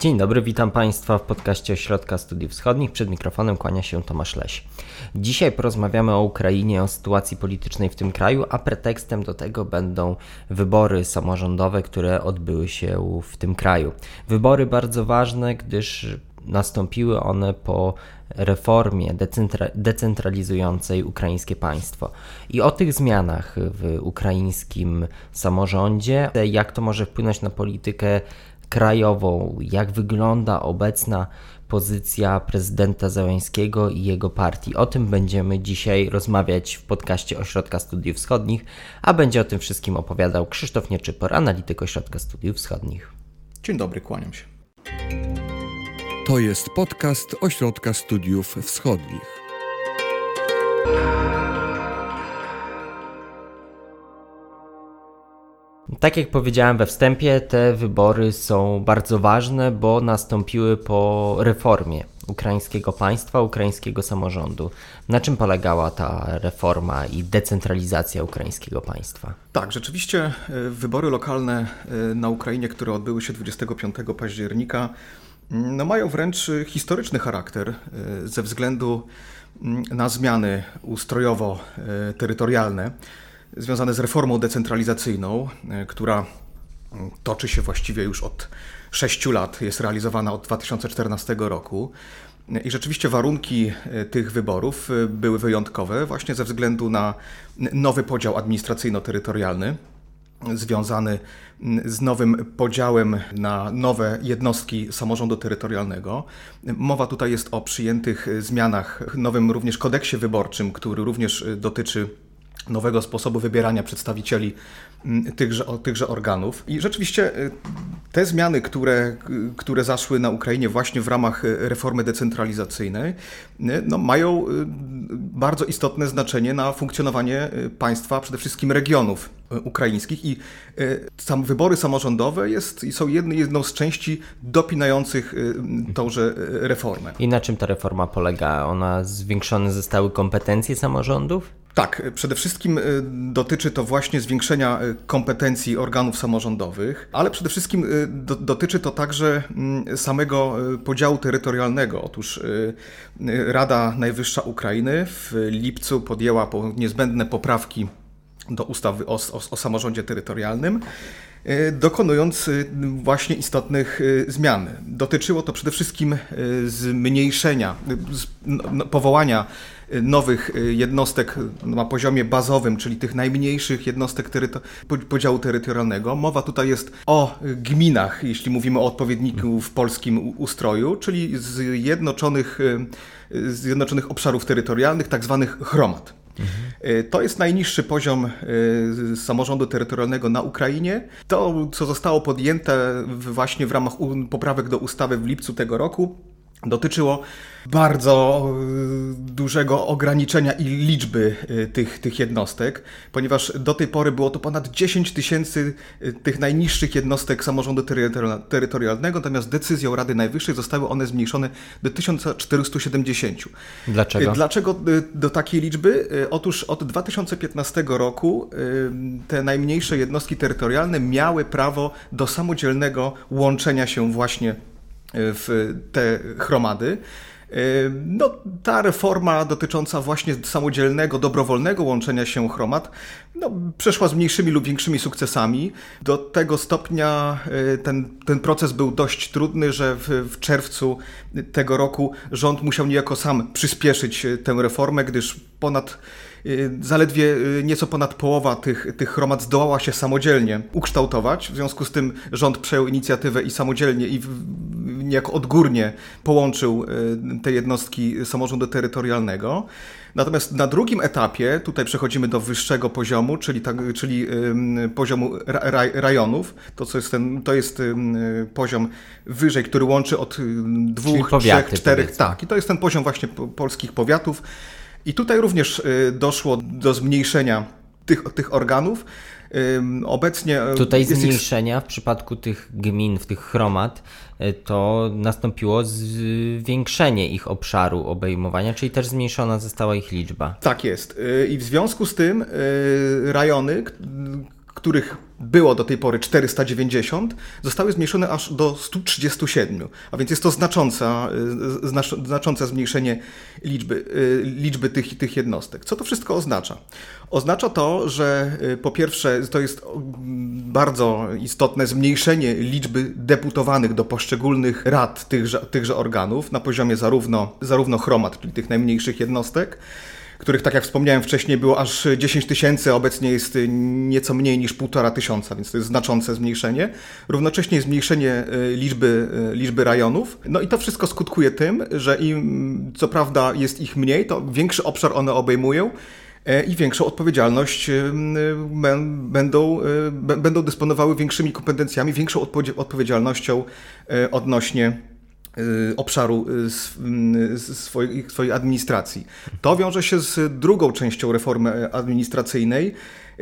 Dzień dobry, witam Państwa w podcaście Ośrodka Studiów Wschodnich. Przed mikrofonem kłania się Tomasz Leś. Dzisiaj porozmawiamy o Ukrainie, o sytuacji politycznej w tym kraju, a pretekstem do tego będą wybory samorządowe, które odbyły się w tym kraju. Wybory bardzo ważne, gdyż nastąpiły one po reformie decentra decentralizującej ukraińskie państwo. I o tych zmianach w ukraińskim samorządzie, jak to może wpłynąć na politykę krajową, jak wygląda obecna pozycja prezydenta Załęskiego i jego partii. O tym będziemy dzisiaj rozmawiać w podcaście Ośrodka Studiów Wschodnich, a będzie o tym wszystkim opowiadał Krzysztof Nieczypor, analityk Ośrodka Studiów Wschodnich. Dzień dobry, kłaniam się. To jest podcast Ośrodka Studiów Wschodnich. Tak jak powiedziałem we wstępie, te wybory są bardzo ważne, bo nastąpiły po reformie ukraińskiego państwa, ukraińskiego samorządu. Na czym polegała ta reforma i decentralizacja ukraińskiego państwa? Tak, rzeczywiście e, wybory lokalne e, na Ukrainie, które odbyły się 25 października, mm, no mają wręcz historyczny charakter e, ze względu mm, na zmiany ustrojowo-terytorialne związane z reformą decentralizacyjną, e, która mm, toczy się właściwie już od 6 lat, jest realizowana od 2014 roku. I rzeczywiście warunki e, tych wyborów e, były wyjątkowe właśnie ze względu na nowy podział administracyjno-terytorialny związany z nowym podziałem na nowe jednostki samorządu terytorialnego. Mowa tutaj jest o przyjętych zmianach, nowym również kodeksie wyborczym, który również dotyczy nowego sposobu wybierania przedstawicieli mm, tychże, tychże organów. I rzeczywiście y, te zmiany, które, które zaszły na Ukrainie właśnie w ramach y, reformy decentralizacyjnej, y, no, mają bardzo istotne znaczenie na funkcjonowanie państwa, przede wszystkim regionów ukraińskich i sam wybory samorządowe jest, są jedną z części dopinających tąże reformę. I na czym ta reforma polega? Ona zwiększone zostały kompetencje samorządów? Tak, przede wszystkim y, dotyczy to właśnie zwiększenia y, kompetencji organów samorządowych, ale przede wszystkim do, dotyczy to także mm, samego podziału terytorialnego. Otóż Rada Najwyższa Ukrainy w lipcu podjęła niezbędne poprawki do ustawy o, o, o samorządzie terytorialnym dokonując właśnie istotnych zmian. Dotyczyło to przede wszystkim zmniejszenia, powołania nowych y, jednostek na poziomie bazowym, czyli tych najmniejszych jednostek teryto podziału terytorialnego. Mowa tutaj jest o gminach, jeśli mówimy o odpowiedniku w polskim ustroju, czyli zjednoczonych, y, zjednoczonych obszarów terytorialnych, tak zwanych chromad. Mhm. To jest najniższy poziom samorządu terytorialnego na Ukrainie. To, co zostało podjęte właśnie w ramach poprawek do ustawy w lipcu tego roku, dotyczyło bardzo y, dużego ograniczenia i liczby y, tych, tych jednostek, ponieważ do tej pory było to ponad 10 tysięcy y, tych najniższych jednostek samorządu terytorialnego, natomiast decyzją Rady Najwyższej zostały one zmniejszone do 1470. Dlaczego? Dlaczego do takiej liczby? Otóż od 2015 roku te najmniejsze jednostki terytorialne miały prawo do samodzielnego łączenia się właśnie w te chromady. No, ta reforma dotycząca właśnie samodzielnego, dobrowolnego łączenia się chromad no, przeszła z mniejszymi lub większymi sukcesami. Do tego stopnia e, ten, ten proces był dość trudny, że w, w czerwcu tego roku rząd musiał niejako sam przyspieszyć e, tę reformę, gdyż ponad zaledwie y, nieco ponad połowa tych, tych chromad zdołała się samodzielnie ukształtować. W związku z tym rząd przejął inicjatywę i samodzielnie i niejako odgórnie połączył y, te jednostki samorządu terytorialnego. Natomiast na drugim etapie, tutaj przechodzimy do wyższego poziomu, czyli, tak, czyli poziomu ra, rajonów, to, co jest ten, to jest poziom wyżej, który łączy od dwóch, trzech, czterech. Tak, i to jest ten poziom właśnie polskich powiatów. I tutaj również y, doszło do zmniejszenia tych, tych organów. Obecnie. Y, tutaj zmniejszenia w przypadku tych gmin, w tych chromad, y, to nastąpiło zwiększenie ich obszaru obejmowania, czyli też zmniejszona została ich liczba. Tak jest. I w związku z tym rajony, których było do tej pory 490, zostały zmniejszone aż do 137. A więc jest to znacząca, znaczące zmniejszenie liczby, liczby tych, tych jednostek. Co to wszystko oznacza? Oznacza to, że po pierwsze to jest bardzo istotne zmniejszenie liczby deputowanych do poszczególnych rad tychże, tychże organów na poziomie zarówno, zarówno chromat, czyli tych najmniejszych jednostek, których, tak jak wspomniałem wcześniej, było aż 10 tysięcy, obecnie jest nieco mniej niż półtora tysiąca, więc to jest znaczące zmniejszenie. Równocześnie zmniejszenie e, liczby, e, liczby rajonów. No i to wszystko skutkuje tym, że im, co prawda jest ich mniej, to większy obszar one obejmują e, i większą odpowiedzialność będą, będą dysponowały większymi kompetencjami, większą odpowiedzialnością odnośnie Y, obszaru y, swojej, swojej administracji. To wiąże się z drugą częścią reformy administracyjnej,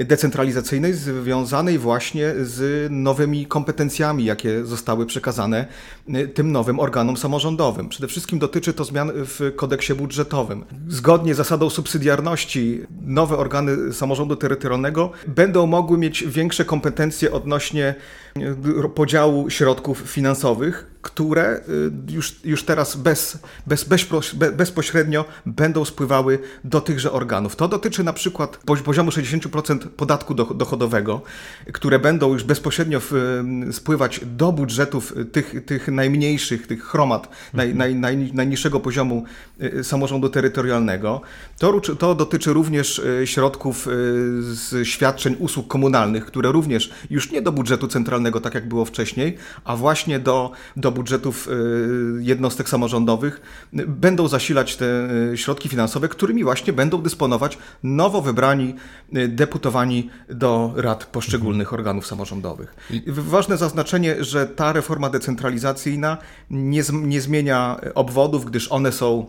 decentralizacyjnej związanej właśnie z nowymi kompetencjami, jakie zostały przekazane y, tym nowym organom samorządowym. Przede wszystkim dotyczy to zmian w kodeksie budżetowym. Zgodnie z zasadą subsydiarności nowe organy samorządu terytorialnego będą mogły mieć większe kompetencje odnośnie y, podziału środków finansowych, które y, już, już teraz bez, bez, bezpośrednio będą spływały do tychże organów. To dotyczy na przykład poziomu 60% podatku dochodowego, które będą już bezpośrednio spływać do budżetów tych, tych najmniejszych, tych chromad, naj, naj, naj, najniższego poziomu y, samorządu terytorialnego. To, to dotyczy również y, środków y, z świadczeń usług komunalnych, które również już nie do budżetu centralnego, tak jak było wcześniej, a właśnie do, do budżetów jednostek samorządowych będą zasilać te środki finansowe, którymi właśnie będą dysponować nowo wybrani deputowani do rad poszczególnych organów samorządowych. Ważne zaznaczenie, że ta reforma decentralizacyjna nie, nie zmienia obwodów, gdyż one są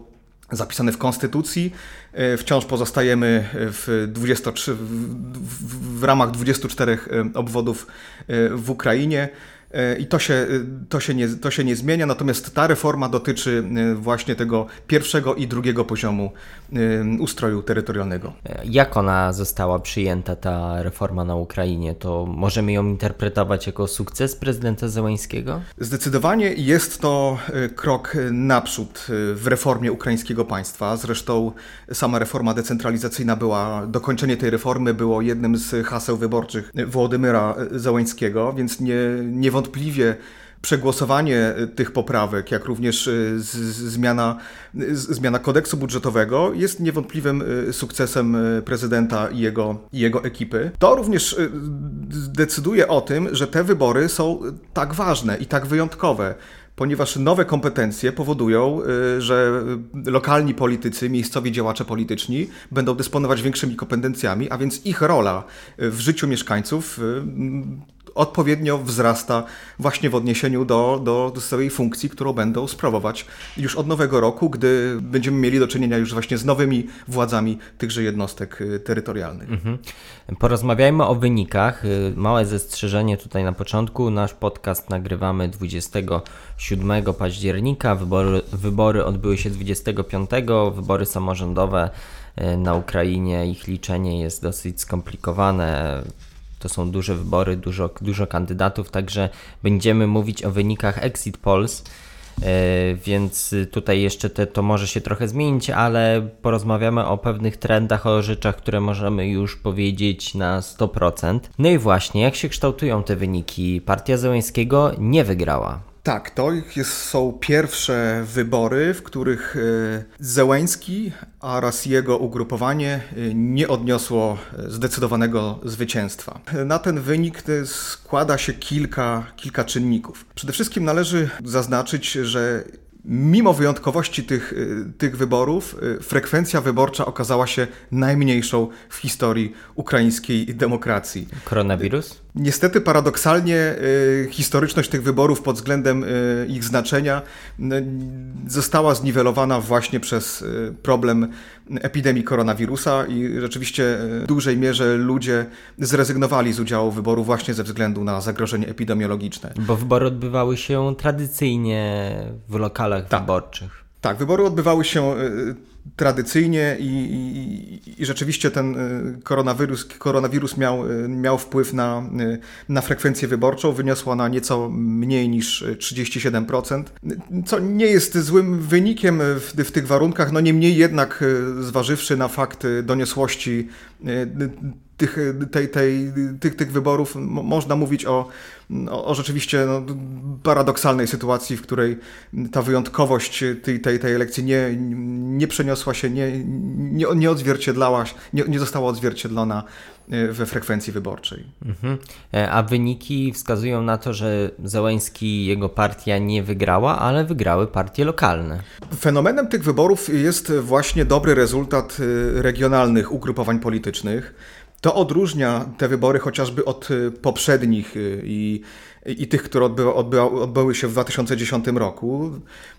zapisane w Konstytucji. E, wciąż pozostajemy w, 23, w, w ramach 24 e, obwodów e, w Ukrainie. E, I to się, to, się nie, to się nie zmienia, natomiast ta reforma dotyczy e, właśnie tego pierwszego i drugiego poziomu e, ustroju terytorialnego. Jak ona została przyjęta, ta reforma na Ukrainie? To możemy ją interpretować jako sukces prezydenta Zełańskiego? Zdecydowanie jest to krok naprzód w reformie ukraińskiego państwa. Zresztą sama reforma decentralizacyjna była, dokończenie tej reformy było jednym z haseł wyborczych Włodymyra Zełańskiego, więc nie, nie niewątpliwie przegłosowanie tych poprawek, jak również y, zmiana, zmiana kodeksu budżetowego jest niewątpliwym y, sukcesem prezydenta i jego, i jego ekipy. To również decyduje o tym, że te wybory są tak ważne i tak wyjątkowe ponieważ nowe kompetencje powodują, że lokalni politycy, miejscowi działacze polityczni będą dysponować większymi kompetencjami, a więc ich rola w życiu mieszkańców odpowiednio wzrasta właśnie w odniesieniu do, do, do swojej funkcji, którą będą sprawować już od nowego roku, gdy będziemy mieli do czynienia już właśnie z nowymi władzami tychże jednostek y, terytorialnych. Mhm. Porozmawiajmy o wynikach. Y, małe zastrzeżenie tutaj na początku. Nasz podcast nagrywamy 27 października. Wybory, wybory odbyły się 25. Wybory samorządowe y, na Ukrainie, ich liczenie jest dosyć skomplikowane to są duże wybory, dużo, dużo kandydatów, także będziemy mówić o wynikach exit polls. E, więc tutaj jeszcze te, to może się trochę zmienić, ale porozmawiamy o pewnych trendach, o rzeczach, które możemy już powiedzieć na 100%. No i właśnie, jak się kształtują te wyniki? Partia Zełęskiego nie wygrała. Tak, to jest, są pierwsze wybory, w których e, Zełęński oraz jego ugrupowanie e, nie odniosło e, zdecydowanego zwycięstwa. Na ten wynik składa się kilka, kilka czynników. Przede wszystkim należy zaznaczyć, że Mimo wyjątkowości tych, tych wyborów, frekwencja wyborcza okazała się najmniejszą w historii ukraińskiej demokracji. Koronawirus? Niestety paradoksalnie y, historyczność tych wyborów pod względem y, ich znaczenia została zniwelowana właśnie przez y, problem epidemii koronawirusa i rzeczywiście w dużej mierze ludzie zrezygnowali z udziału w wyboru właśnie ze względu na zagrożenie epidemiologiczne. Bo wybory odbywały się tradycyjnie w lokalach tak. wyborczych. Tak, wybory odbywały się tradycyjnie i, i, i, rzeczywiście ten koronawirus, koronawirus miał, miał wpływ na, na frekwencję wyborczą, wyniosła na nieco mniej niż 37%, co nie jest złym wynikiem w, w tych warunkach, no niemniej jednak zważywszy na fakt doniosłości tych, tej, tej, tych, tych wyborów można mówić o, o, o rzeczywiście no, paradoksalnej sytuacji, w której ta wyjątkowość tej, tej, tej elekcji nie, nie przeniosła się, nie, nie, nie odzwierciedlała, nie, nie została odzwierciedlona e, we frekwencji wyborczej. Mhm. E, a wyniki wskazują na to, że Załęski i jego partia nie wygrała, ale wygrały partie lokalne. Fenomenem tych wyborów jest właśnie dobry rezultat e, regionalnych ugrupowań politycznych. To odróżnia te wybory chociażby od y, poprzednich y, i, i tych, które odbyły się w 2010 roku.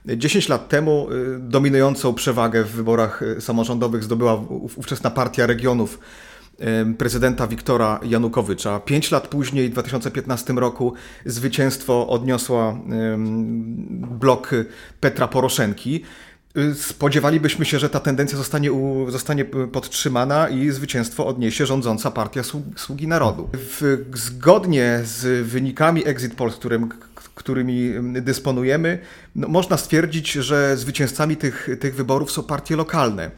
10 lat temu y, dominującą przewagę w wyborach samorządowych zdobyła ówczesna partia regionów prezydenta Wiktora Janukowycza. Pięć lat później, w 2015 roku, zwycięstwo odniosła blok Petra Poroszenki. Y, spodziewalibyśmy się, że ta tendencja zostanie, u, zostanie podtrzymana i zwycięstwo odniesie rządząca partia Sługi Narodu. W, zgodnie z wynikami exit poll, którym, którymi dysponujemy, no, można stwierdzić, że zwycięzcami tych, tych wyborów są partie lokalne.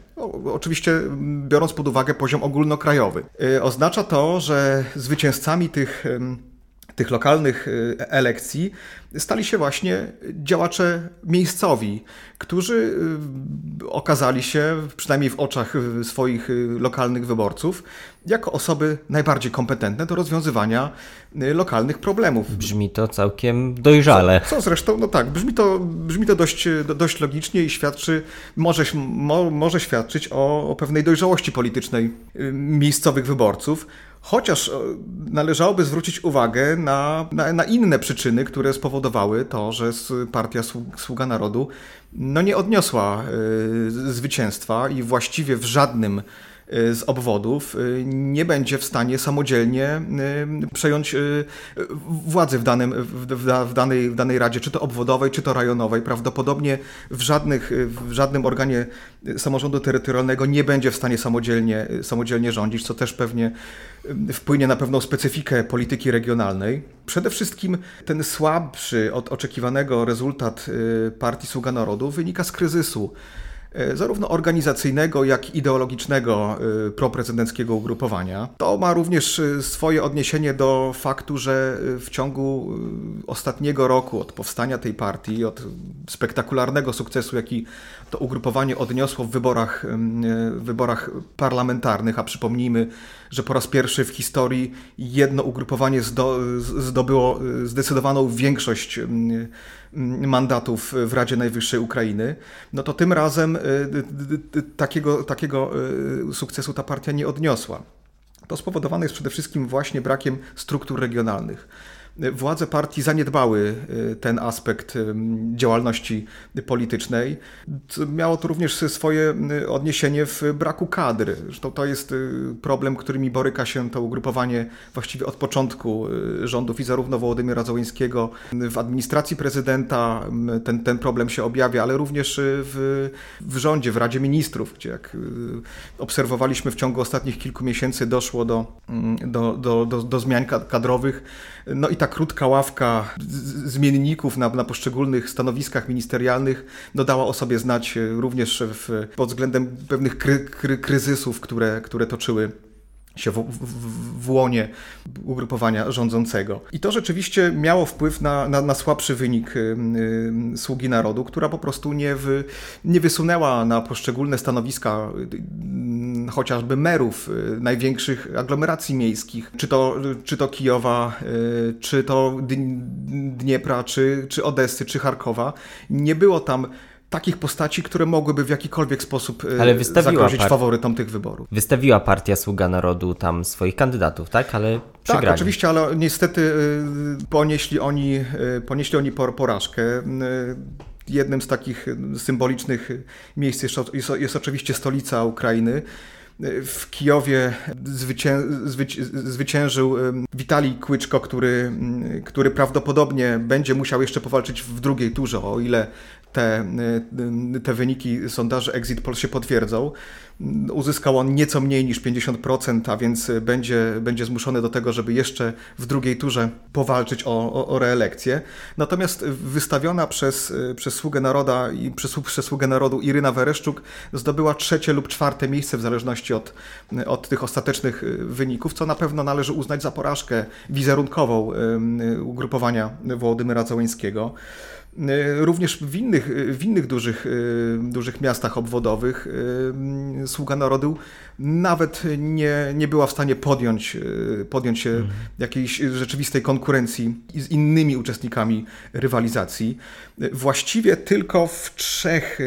Oczywiście biorąc pod uwagę poziom ogólnokrajowy. Y, oznacza to, że zwycięzcami tych tych lokalnych y, elekcji stali się właśnie działacze miejscowi, którzy y, okazali się, przynajmniej w oczach y, swoich lokalnych wyborców, jako osoby najbardziej kompetentne do rozwiązywania lokalnych problemów. Brzmi to całkiem dojrzale. Co, co zresztą, no tak, brzmi to, brzmi to dość, dość logicznie i świadczy, może, mo, może świadczyć o, o pewnej dojrzałości politycznej miejscowych wyborców. Chociaż e, należałoby zwrócić uwagę na, na, na, inne przyczyny, które spowodowały to, że partia Sługa Narodu no nie odniosła y, zwycięstwa i właściwie w żadnym Y, z obwodów nie będzie w stanie samodzielnie przejąć władzy w, danym, w, danej, w danej radzie, czy to obwodowej, czy to rejonowej. Prawdopodobnie w, żadnych, w żadnym organie samorządu terytorialnego nie będzie w stanie samodzielnie, samodzielnie rządzić, co też pewnie wpłynie na pewną specyfikę polityki regionalnej. Przede wszystkim ten słabszy od oczekiwanego rezultat partii Sługa Narodu wynika z kryzysu zarówno organizacyjnego, jak i ideologicznego e, proprezydenckiego ugrupowania. To ma również e, swoje odniesienie do faktu, że w ciągu ostatniego roku od powstania tej partii, od spektakularnego sukcesu, jaki to ugrupowanie odniosło w wyborach, wyborach parlamentarnych, a przypomnijmy, że po raz pierwszy w historii jedno ugrupowanie zdobyło zdecydowaną większość mandatów w Radzie Najwyższej Ukrainy, no to tym razem y, y, y, takiego, takiego sukcesu ta partia nie odniosła. To spowodowane jest przede wszystkim właśnie brakiem struktur regionalnych władze partii zaniedbały y, ten aspekt y, działalności politycznej. Miało to również swoje y, odniesienie w braku kadr. Zresztą to jest problem, którymi boryka się to ugrupowanie właściwie od początku rządów i zarówno Wołodymyra Załońskiego w administracji prezydenta ten, ten problem się objawia, ale również w, w rządzie, w Radzie Ministrów, gdzie jak obserwowaliśmy w ciągu ostatnich kilku miesięcy doszło do, mm, do, do, do, do zmian kadrowych. No i ta krótka ławka zmienników na, na poszczególnych stanowiskach ministerialnych no, dała o sobie znać e, również w, pod względem pewnych kry, kry, kryzysów, które, które toczyły się w, w, w, łonie ugrupowania rządzącego. I to rzeczywiście miało wpływ na, na, na słabszy wynik y, y, Sługi Narodu, która po prostu nie, w, nie wysunęła na poszczególne stanowiska y, chociażby merów y, największych aglomeracji miejskich, czy to, czy to Kijowa, y, czy to Dniepra, czy, czy Odessy, czy Charkowa. Nie było tam takich postaci, które mogłyby w jakikolwiek sposób e, Ale zagrozić par... faworytom tych wyborów. Wystawiła partia Sługa Narodu tam swoich kandydatów, tak? Ale przegrali. Tak, oczywiście, ale niestety e, ponieśli oni, e, ponieśli oni porażkę. Jednym z takich symbolicznych miejsc jest, jest, oczywiście stolica Ukrainy. W Kijowie zwycię, zwyci, zwyciężył Witalij Kłyczko, który, który prawdopodobnie będzie musiał jeszcze powalczyć w drugiej turze, o ile te, te wyniki sondaży Exit Poll się potwierdzą, uzyskał on nieco mniej niż 50%, a więc będzie, będzie zmuszony do tego, żeby jeszcze w drugiej turze powalczyć o, o, o reelekcję. Natomiast wystawiona przez, przez Sługę Naroda i przez, przez Sługę Narodu Iryna Wereszczuk zdobyła trzecie lub czwarte miejsce w zależności od, od tych ostatecznych wyników, co na pewno należy uznać za porażkę wizerunkową ugrupowania Wołodymyra Załęskiego. E, również w innych, w innych dużych, e, dużych miastach obwodowych e, Sługa Narodu nawet nie, nie była w stanie podjąć, podjąć się mhm. jakiejś rzeczywistej konkurencji z innymi uczestnikami rywalizacji. Właściwie tylko w trzech,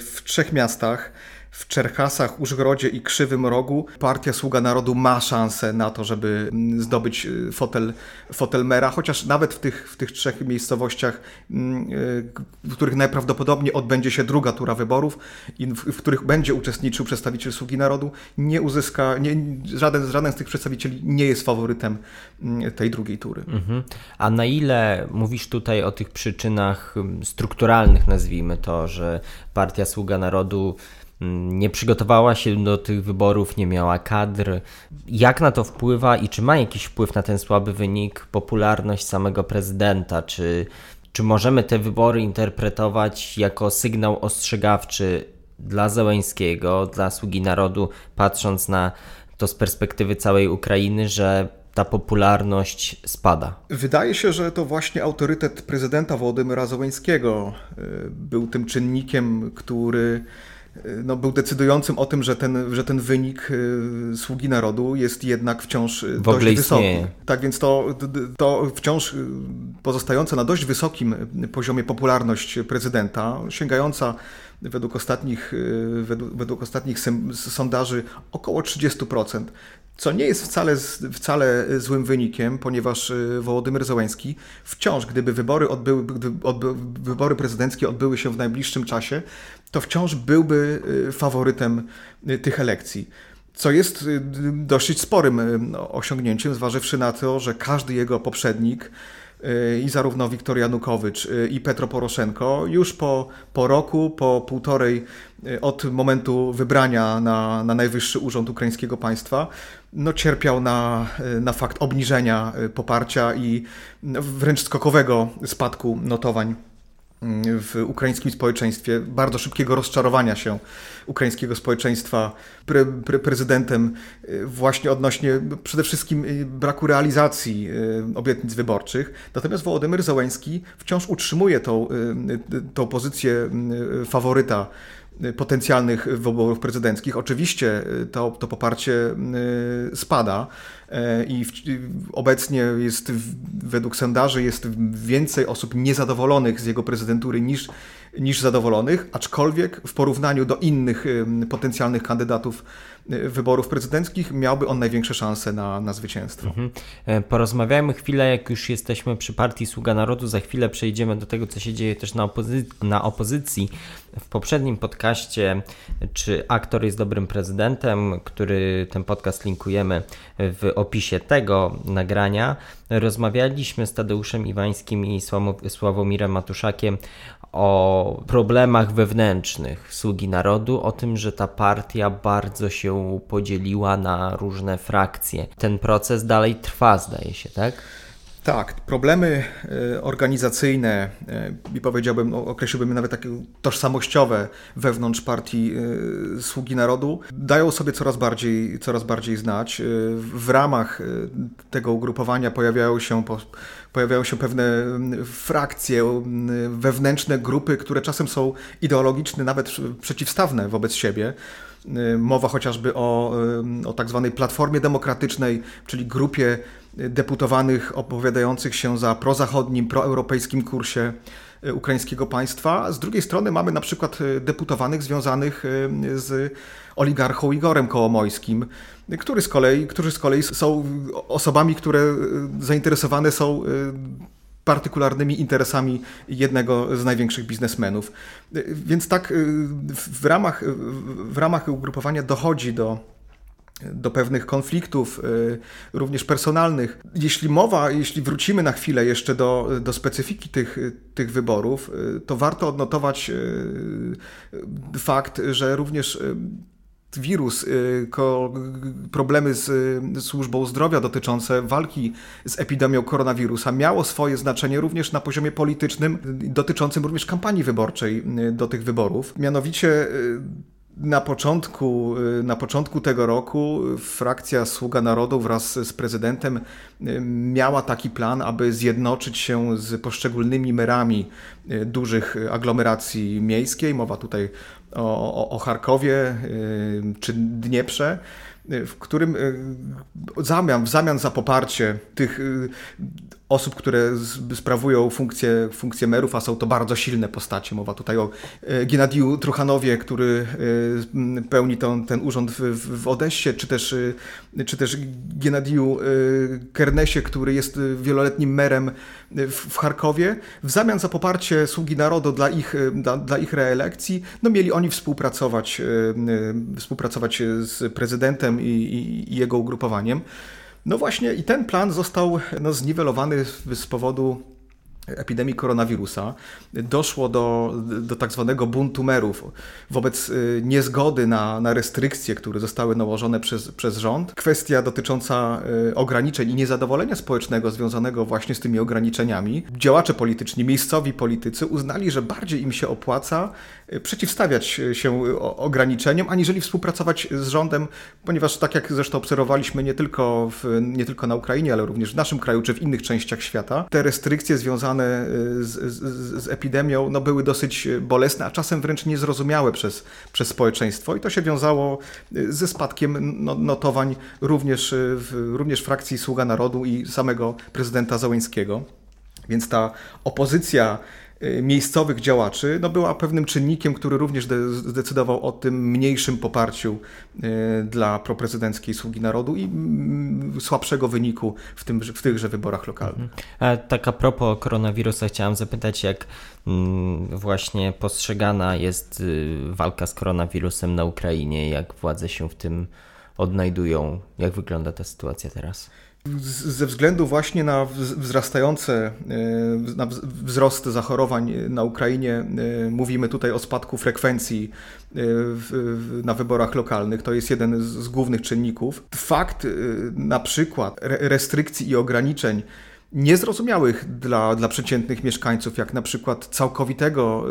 w trzech miastach w Czerkasach, Użgrodzie i Krzywym Rogu partia Sługa Narodu ma szansę na to, żeby mm, zdobyć y, fotel, fotel mera, chociaż nawet w tych, w tych trzech miejscowościach, mm, y, w których najprawdopodobniej odbędzie się druga tura wyborów i w, w których będzie uczestniczył przedstawiciel Sługi Narodu, nie uzyska, nie, żaden, żaden z tych przedstawicieli nie jest faworytem mm, tej drugiej tury. Mhm. A na ile mówisz tutaj o tych przyczynach strukturalnych, nazwijmy to, że partia Sługa Narodu nie przygotowała się do tych wyborów, nie miała kadr. Jak na to wpływa i czy ma jakiś wpływ na ten słaby wynik popularność samego prezydenta? Czy, czy możemy te wybory interpretować jako sygnał ostrzegawczy dla Zełęńskiego, dla sługi narodu, patrząc na to z perspektywy całej Ukrainy, że ta popularność spada. Wydaje się, że to właśnie autorytet prezydenta Wołodymyra Zełęńskiego y, był tym czynnikiem, który no, był decydującym o tym, że ten, że ten wynik y, sługi narodu jest jednak wciąż y, w dość wysoki. Tak więc to, to wciąż y, pozostająca na dość wysokim poziomie popularność prezydenta, sięgająca według ostatnich, według, według ostatnich sondaży około 30%, co nie jest wcale, wcale złym wynikiem, ponieważ Wołodymyr Zełenski wciąż, gdyby wybory, odbyły, gdyby wybory prezydenckie odbyły się w najbliższym czasie, to wciąż byłby y, faworytem y, tych elekcji. Co jest y, dosyć sporym osiągnięciem, zważywszy na to, że każdy jego poprzednik, i zarówno Wiktor Janukowycz i Petro Poroszenko już po, po roku, po półtorej od momentu wybrania na, na najwyższy urząd ukraińskiego państwa, no cierpiał na, na fakt obniżenia poparcia i wręcz skokowego spadku notowań w ukraińskim społeczeństwie, bardzo szybkiego rozczarowania się ukraińskiego społeczeństwa pre, pre, prezydentem y, właśnie odnośnie przede wszystkim y, braku realizacji y, obietnic wyborczych. Natomiast Wołodymyr Załęski wciąż utrzymuje tą, tą pozycję faworyta potencjalnych wyborów prezydenckich. Oczywiście to, to poparcie spada i w, obecnie jest według sondaży jest więcej osób niezadowolonych z jego prezydentury niż, niż zadowolonych, aczkolwiek w porównaniu do innych potencjalnych kandydatów y, wyborów prezydenckich miałby on największe szanse na, na zwycięstwo. Mhm. E, porozmawiajmy chwilę, jak już jesteśmy przy partii Sługa Narodu, za chwilę przejdziemy do tego, co się dzieje też na, opozy na opozycji. W poprzednim podcaście, czy aktor jest dobrym prezydentem, który ten podcast linkujemy w opisie tego nagrania, rozmawialiśmy z Tadeuszem Iwańskim i Sławomirem Matuszakiem o problemach wewnętrznych sługi narodu, o tym, że ta partia bardzo się podzieliła na różne frakcje. Ten proces dalej trwa, zdaje się, tak? Tak, problemy e, organizacyjne e, i powiedziałbym, określiłbym nawet takie tożsamościowe wewnątrz partii e, Sługi Narodu dają sobie coraz bardziej, coraz bardziej znać. W ramach tego ugrupowania pojawiają się, pojawiają się pewne frakcje, wewnętrzne grupy, które czasem są ideologiczne, nawet przeciwstawne wobec siebie. Mowa chociażby o, o tak zwanej Platformie Demokratycznej, czyli grupie deputowanych opowiadających się za prozachodnim, proeuropejskim kursie e, ukraińskiego państwa. Z drugiej strony mamy na przykład e, deputowanych związanych e, z oligarchą Igorem Kołomojskim, który z kolei, którzy z kolei są osobami, które zainteresowane są partykularnymi interesami jednego z największych biznesmenów. Więc tak w ramach, w ramach ugrupowania dochodzi do do pewnych konfliktów, również personalnych. Jeśli mowa, jeśli wrócimy na chwilę jeszcze do, do specyfiki tych, tych wyborów, to warto odnotować fakt, że również wirus, y, problemy z służbą zdrowia dotyczące walki z epidemią koronawirusa miało swoje znaczenie również na poziomie politycznym, dotyczącym również kampanii wyborczej y, do tych wyborów. Mianowicie y, na początku, na początku tego roku frakcja Sługa Narodu wraz z prezydentem miała taki plan, aby zjednoczyć się z poszczególnymi merami dużych aglomeracji miejskiej. Mowa tutaj o, o, o Charkowie czy Dnieprze, w którym zamian, w zamian za poparcie tych osób, które sprawują funkcję, funkcję merów, a są to bardzo silne postacie. Mowa tutaj o Gennadiu Truchanowie, który pełni ten, ten urząd w, w Odessie, czy też, czy też Gennadiu Kernesie, który jest wieloletnim merem w, w Charkowie. W zamian za poparcie sługi narodu dla ich, dla, dla ich reelekcji, no mieli oni współpracować, współpracować z prezydentem i, i, i jego ugrupowaniem. No właśnie i ten plan został no, zniwelowany z powodu epidemii koronawirusa doszło do, do tak zwanego buntu merów wobec y, niezgody na, na restrykcje, które zostały nałożone przez, przez rząd. Kwestia dotycząca y, ograniczeń i niezadowolenia społecznego związanego właśnie z tymi ograniczeniami. Działacze polityczni, miejscowi politycy uznali, że bardziej im się opłaca przeciwstawiać się ograniczeniom, aniżeli współpracować z rządem, ponieważ tak jak zresztą obserwowaliśmy nie tylko, w, nie tylko na Ukrainie, ale również w naszym kraju czy w innych częściach świata, te restrykcje związane z, z, z, epidemią no, były dosyć bolesne, a czasem wręcz niezrozumiałe przez, przez społeczeństwo i to się wiązało ze spadkiem no, notowań również, w, również frakcji Sługa Narodu i samego prezydenta Załęskiego. Więc ta opozycja miejscowych działaczy no była pewnym czynnikiem, który również zdecydował o tym mniejszym poparciu y, dla proprezydenckiej sługi narodu i mm, słabszego wyniku w, tym, w tychże wyborach lokalnych. Mhm. Tak a propos koronawirusa chciałem zapytać, jak mm, właśnie postrzegana jest y, walka z koronawirusem na Ukrainie, jak władze się w tym odnajdują, jak wygląda ta sytuacja teraz? Ze względu właśnie na wzrastające, e, na wzrost zachorowań na Ukrainie, e, mówimy tutaj o spadku frekwencji e, na wyborach lokalnych. To jest jeden z głównych czynników. Fakt na przykład restrykcji i ograniczeń niezrozumiałych dla, dla przeciętnych mieszkańców, jak na przykład całkowitego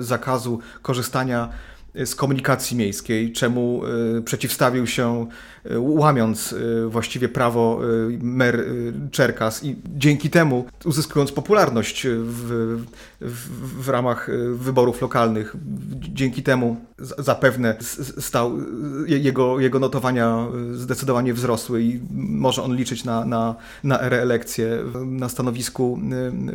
zakazu korzystania z komunikacji miejskiej, czemu e, przeciwstawił się, e, łamiąc e, właściwie prawo mer Czerkas i dzięki temu uzyskując popularność w, w, w ramach wyborów lokalnych, dzięki temu zapewne stał, jego, jego notowania zdecydowanie wzrosły i może on liczyć na, na, na reelekcję na stanowisku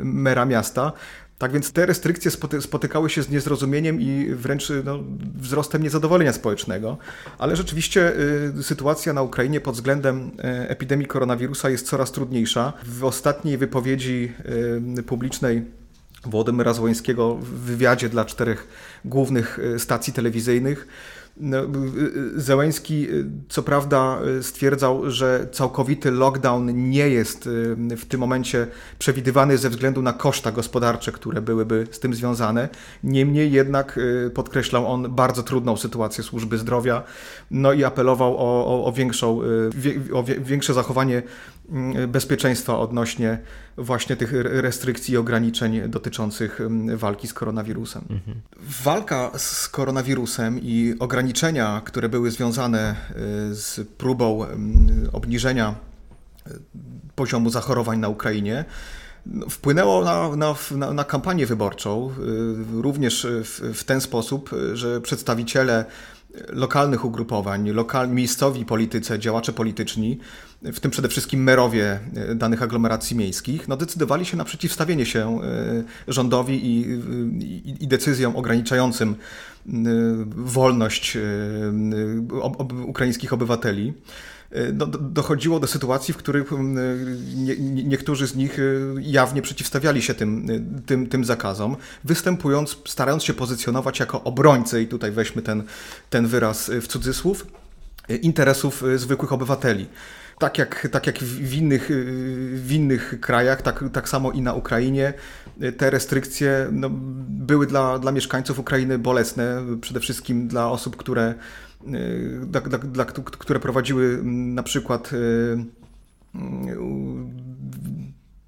mera miasta. Tak więc te restrykcje spotykały się z niezrozumieniem i wręcz no, wzrostem niezadowolenia społecznego, ale rzeczywiście y, sytuacja na Ukrainie pod względem y, epidemii koronawirusa jest coraz trudniejsza. W ostatniej wypowiedzi y, publicznej Włodymyra Złońskiego w wywiadzie dla czterech głównych y, stacji telewizyjnych Zełęński y, co prawda stwierdzał, że całkowity lockdown nie jest w tym momencie przewidywany ze względu na koszta gospodarcze, które byłyby z tym związane. Niemniej jednak podkreślał on bardzo trudną sytuację służby zdrowia, no i apelował o, o, o większą, o większe zachowanie bezpieczeństwa odnośnie właśnie tych restrykcji i ograniczeń dotyczących mm, walki z koronawirusem. Mhm. Walka z koronawirusem i ograniczenia, które były związane y, z próbą mm, obniżenia y, poziomu zachorowań na Ukrainie, no, wpłynęło na, na, na, kampanię wyborczą, y, również w, w ten sposób, że przedstawiciele lokalnych ugrupowań, lokal, miejscowi politycy, działacze polityczni, w tym przede wszystkim merowie e, danych aglomeracji miejskich, no decydowali się na przeciwstawienie się e, rządowi i, i, i decyzjom ograniczającym e, wolność ukraińskich obywateli. E, no, dochodziło do sytuacji, w których nie, niektórzy z nich e, jawnie przeciwstawiali się tym, e, tym, tym zakazom, występując, starając się pozycjonować jako obrońcy, i tutaj weźmy ten, ten wyraz w cudzysłów, interesów zwykłych obywateli. Tak jak, tak jak w, innych, w innych krajach, tak, tak samo i na Ukrainie, te restrykcje no, były dla, dla mieszkańców Ukrainy bolesne, przede wszystkim dla osób, które, dla, dla, dla, które prowadziły na przykład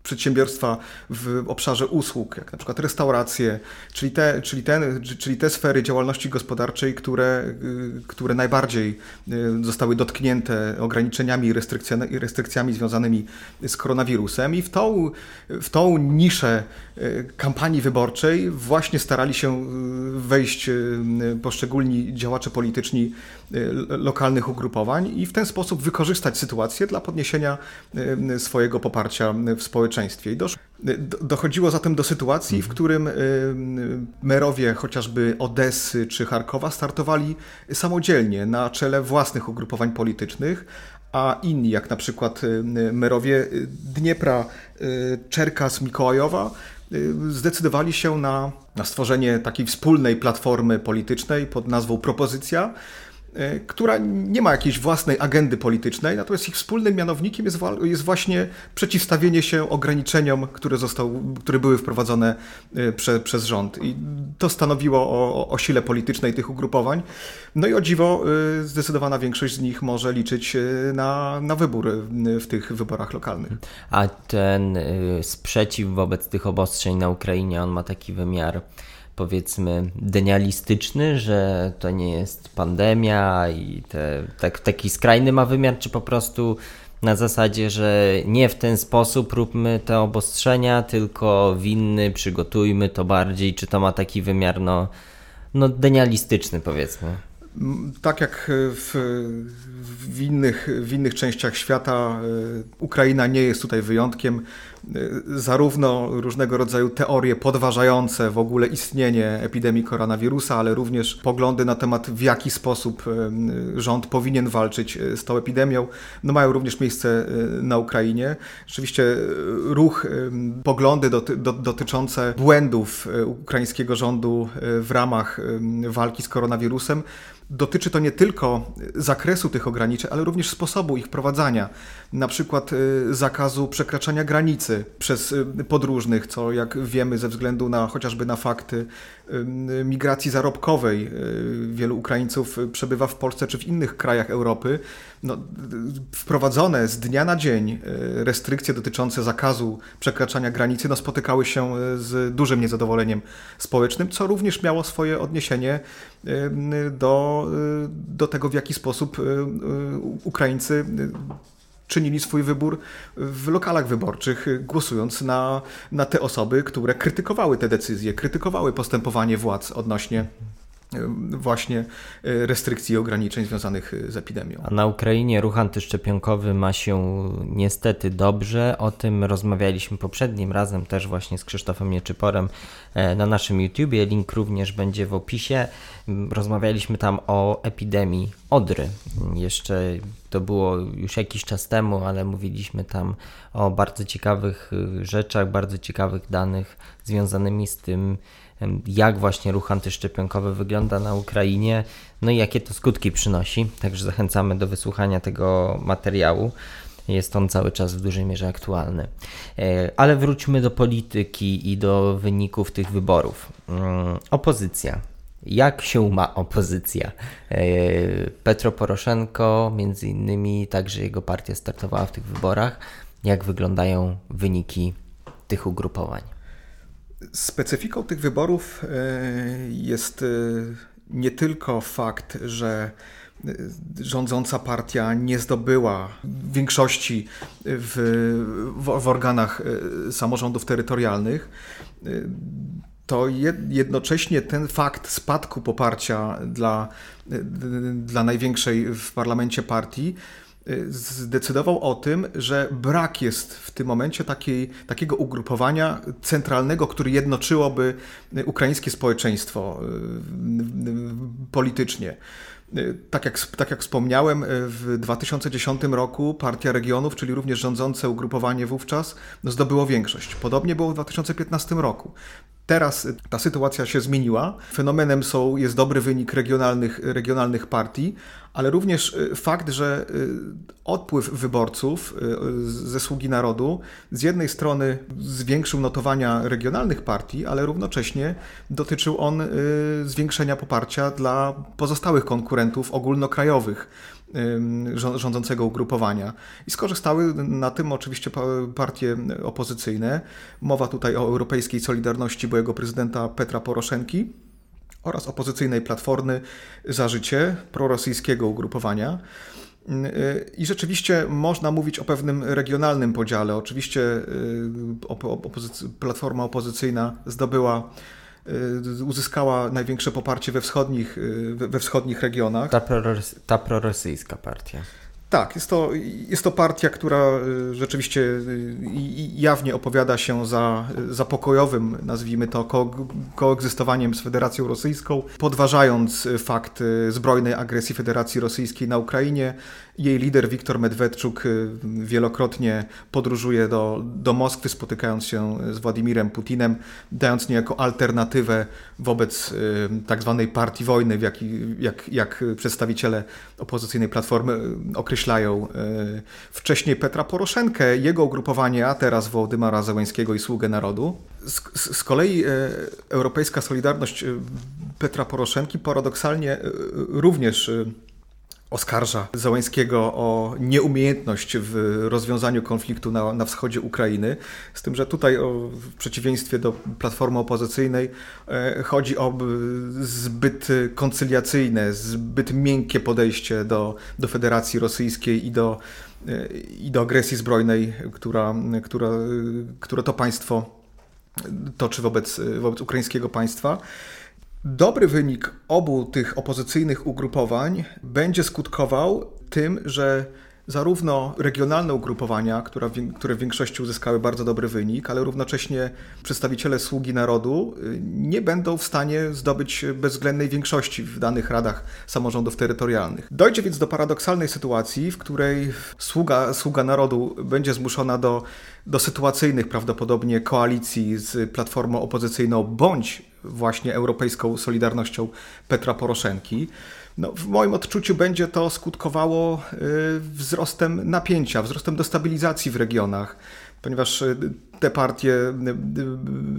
przedsiębiorstwa w obszarze usług, jak na przykład restauracje, czyli te, czyli ten, czyli te sfery działalności gospodarczej, które, y, które najbardziej y, zostały dotknięte ograniczeniami i restrykcjami, restrykcjami związanymi z koronawirusem. I w tą, w tą niszę y, kampanii wyborczej właśnie starali się wejść poszczególni działacze polityczni lokalnych ugrupowań i w ten sposób wykorzystać sytuację dla podniesienia swojego poparcia w społeczeństwie społeczeństwie. I dosz, dochodziło zatem do sytuacji, w którym y, merowie chociażby Odessy czy Charkowa startowali samodzielnie na czele własnych ugrupowań politycznych, a inni, jak na przykład y, merowie Dniepra, y, Czerkas, Mikołajowa, zdecydowali się na, na stworzenie takiej wspólnej platformy politycznej pod nazwą Propozycja, która nie ma jakiejś własnej agendy politycznej, natomiast ich wspólnym mianownikiem jest, jest właśnie przeciwstawienie się ograniczeniom, które, został, które były wprowadzone e, prze, przez rząd. I to stanowiło o, o sile politycznej tych ugrupowań. No i o dziwo, e, zdecydowana większość z nich może liczyć na, na wybór w tych wyborach lokalnych. A ten sprzeciw wobec tych obostrzeń na Ukrainie, on ma taki wymiar powiedzmy denialistyczny, że to nie jest pandemia i te, tak, taki skrajny ma wymiar, czy po prostu na zasadzie, że nie w ten sposób róbmy te obostrzenia, tylko w inny przygotujmy to bardziej, czy to ma taki wymiar no, no denialistyczny powiedzmy. Tak jak w, w, innych, w innych częściach świata, e, Ukraina nie jest tutaj wyjątkiem. E, zarówno różnego rodzaju teorie podważające w ogóle istnienie epidemii koronawirusa, ale również poglądy na temat, w jaki sposób e, rząd powinien walczyć z tą epidemią, no mają również miejsce na Ukrainie. Rzeczywiście ruch, poglądy doty, do, dotyczące błędów ukraińskiego rządu w ramach walki z koronawirusem dotyczy to nie tylko zakresu tych ograniczeń, ale również sposobu ich wprowadzania. Na przykład y, zakazu przekraczania granicy przez y, podróżnych, co jak wiemy ze względu na chociażby na fakty y, migracji zarobkowej wielu Ukraińców przebywa w Polsce czy w innych krajach Europy. No, wprowadzone z dnia na dzień restrykcje dotyczące zakazu przekraczania granicy no, spotykały się z dużym niezadowoleniem społecznym, co również miało swoje odniesienie do, do tego, w jaki sposób Ukraińcy czynili swój wybór w lokalach wyborczych, głosując na, na te osoby, które krytykowały te decyzje, krytykowały postępowanie władz odnośnie właśnie e, restrykcji i ograniczeń związanych z epidemią. A na Ukrainie ruch antyszczepionkowy ma się niestety dobrze. O tym rozmawialiśmy poprzednim razem też właśnie z Krzysztofem Nieczyporem e, na naszym YouTubie. Link również będzie w opisie. Rozmawialiśmy tam o epidemii Odry. Jeszcze to było już jakiś czas temu, ale mówiliśmy tam o bardzo ciekawych y, rzeczach, bardzo ciekawych danych związanymi z tym, jak właśnie ruch antyszczepionkowy wygląda na Ukrainie, no i jakie to skutki przynosi. Także zachęcamy do wysłuchania tego materiału. Jest on cały czas w dużej mierze aktualny. E, ale wróćmy do polityki i do wyników tych wyborów. Mm, opozycja. Jak się ma opozycja? E, Petro Poroszenko, między innymi, także jego partia startowała w tych wyborach. Jak wyglądają wyniki tych ugrupowań? Specyfiką tych wyborów e, jest e, nie tylko fakt, że e, rządząca partia nie zdobyła większości w, w, organach samorządów terytorialnych, to jednocześnie ten fakt spadku poparcia dla, dla największej w parlamencie partii zdecydował o tym, że brak jest w tym momencie takiej, takiego ugrupowania centralnego, które jednoczyłoby ukraińskie społeczeństwo y, politycznie. Tak jak, tak jak wspomniałem, w 2010 roku Partia Regionów, czyli również rządzące ugrupowanie wówczas, zdobyło większość. Podobnie było w 2015 roku. Teraz ta sytuacja się zmieniła. Fenomenem są, jest dobry wynik regionalnych, regionalnych partii, ale również y, fakt, że y, odpływ wyborców y, ze sługi narodu z jednej strony zwiększył notowania regionalnych partii, ale równocześnie dotyczył on zwiększenia poparcia dla pozostałych konkurentów ogólnokrajowych rządzącego ugrupowania. I skorzystały na tym oczywiście partie opozycyjne. Mowa tutaj o Europejskiej Solidarności byłego prezydenta Petra Poroszenki oraz opozycyjnej Platformy za Życie, prorosyjskiego ugrupowania. I rzeczywiście można mówić o pewnym regionalnym podziale. Oczywiście opozyc Platforma opozycyjna zdobyła Y, uzyskała największe poparcie we wschodnich, y, we wschodnich regionach. Ta, prorosy, ta prorosyjska partia. Tak, jest to, jest to partia, która y, rzeczywiście jawnie opowiada się za, za pokojowym, nazwijmy to, ko koegzystowaniem z Federacją Rosyjską, podważając fakt zbrojnej agresji Federacji Rosyjskiej na Ukrainie, jej lider Wiktor Medwedczuk y, wielokrotnie podróżuje do, do Moskwy, spotykając się z Władimirem Putinem, dając niejako alternatywę wobec y, tak zwanej partii wojny, jak, jak, jak przedstawiciele opozycyjnej platformy y, określają wcześniej Petra Poroszenkę, jego ugrupowanie, a teraz Wołodymara Zełęńskiego i Sługę Narodu. Z, z kolei Europejska Solidarność Petra Poroszenki paradoksalnie również oskarża Załańskiego o nieumiejętność w rozwiązaniu konfliktu na, na wschodzie Ukrainy, z tym, że tutaj o, w przeciwieństwie do platformy opozycyjnej e, chodzi o zbyt koncyliacyjne, zbyt miękkie podejście do, do Federacji Rosyjskiej i do, e, i do agresji zbrojnej, która, która, które to państwo toczy wobec, wobec ukraińskiego państwa. Dobry wynik obu tych opozycyjnych ugrupowań będzie skutkował tym, że zarówno regionalne ugrupowania, które, które w większości uzyskały bardzo dobry wynik, ale równocześnie przedstawiciele sługi narodu y, nie będą w stanie zdobyć bezwzględnej większości w danych radach samorządów terytorialnych. Dojdzie więc do paradoksalnej sytuacji, w której sługa, sługa narodu będzie zmuszona do, do sytuacyjnych prawdopodobnie koalicji z platformą opozycyjną bądź właśnie europejską solidarnością Petra Poroszenki. No, w moim odczuciu będzie to skutkowało y, wzrostem napięcia, wzrostem destabilizacji w regionach, ponieważ y, te partie,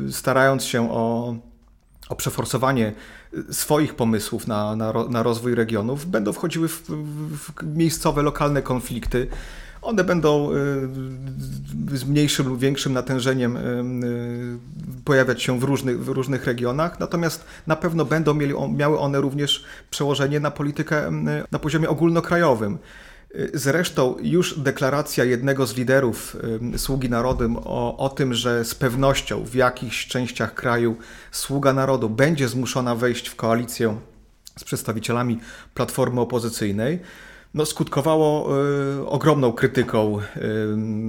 y, starając się o, o przeforsowanie swoich pomysłów na, na, na rozwój regionów, będą wchodziły w, w miejscowe, lokalne konflikty one będą y, z mniejszym lub większym natężeniem y, y, pojawiać się w różnych, w różnych regionach, natomiast na pewno będą mieli, miały one również przełożenie na politykę na poziomie ogólnokrajowym. Zresztą już deklaracja jednego z liderów Sługi Narodu o, o tym, że z pewnością w jakichś częściach kraju Sługa Narodu będzie zmuszona wejść w koalicję z przedstawicielami platformy opozycyjnej, no, skutkowało y, ogromną krytyką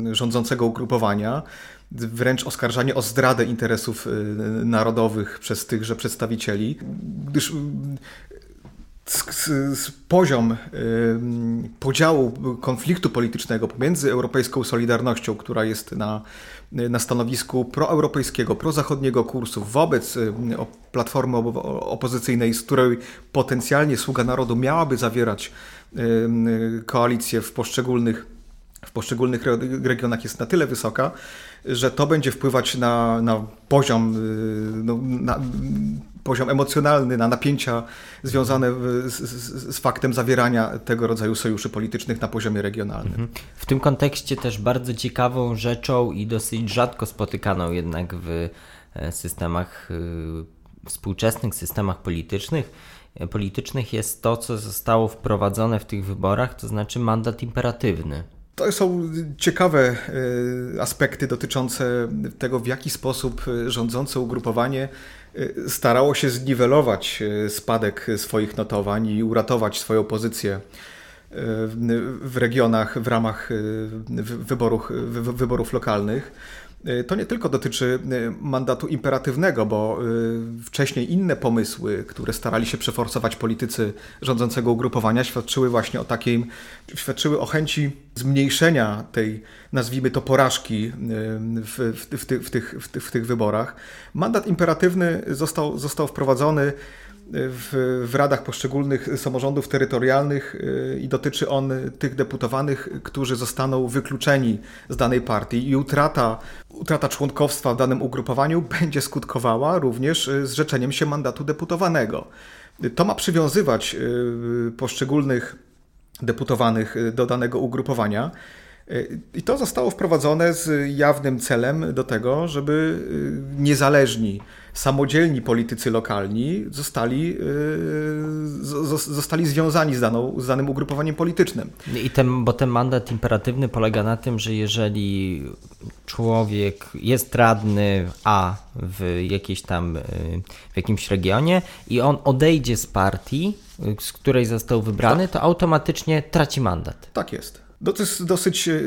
y, rządzącego ugrupowania, wręcz oskarżanie o zdradę interesów y, narodowych przez tychże przedstawicieli, gdyż poziom podziału konfliktu politycznego pomiędzy Europejską Solidarnością, która jest na, na stanowisku proeuropejskiego, prozachodniego kursu wobec platformy opozycyjnej, z której potencjalnie Sługa Narodu miałaby zawierać koalicję w poszczególnych, w poszczególnych regionach jest na tyle wysoka, że to będzie wpływać na, na poziom, y, no, na poziom emocjonalny, na napięcia związane z, z, z, faktem zawierania tego rodzaju sojuszy politycznych na poziomie regionalnym. Mhm. W tym kontekście też bardzo ciekawą rzeczą i dosyć rzadko spotykaną jednak w e, systemach, y, współczesnych systemach politycznych politycznych jest to, co zostało wprowadzone w tych wyborach, to znaczy mandat imperatywny. To są ciekawe e, aspekty dotyczące tego, w jaki sposób rządzące ugrupowanie e, starało się zniwelować e, spadek swoich notowań i uratować swoją pozycję w regionach w ramach wyborów, wyborów lokalnych. Y, to nie tylko dotyczy y, mandatu imperatywnego, bo y, wcześniej inne pomysły, które starali się przeforsować politycy rządzącego ugrupowania, świadczyły właśnie o takiej, świadczyły o chęci zmniejszenia tej, nazwijmy to, porażki w, w, w, tych, w, tych, w tych wyborach. Mandat imperatywny został, został wprowadzony w, w radach poszczególnych samorządów terytorialnych y, i dotyczy on tych deputowanych, którzy zostaną wykluczeni z danej partii i utrata, utrata w danym ugrupowaniu będzie skutkowała również y, zrzeczeniem się mandatu deputowanego. To ma przywiązywać y, poszczególnych deputowanych do danego ugrupowania. I to zostało wprowadzone z jawnym celem do tego, żeby niezależni samodzielni politycy lokalni zostali, y, zostali związani z, daną, z danym ugrupowaniem politycznym. I ten, bo ten mandat imperatywny polega na tym, że jeżeli człowiek jest radny A w jakiejś tam, y, w jakimś regionie i on odejdzie z partii, z której został wybrany, to automatycznie traci mandat. Tak jest. No to jest dosyć e,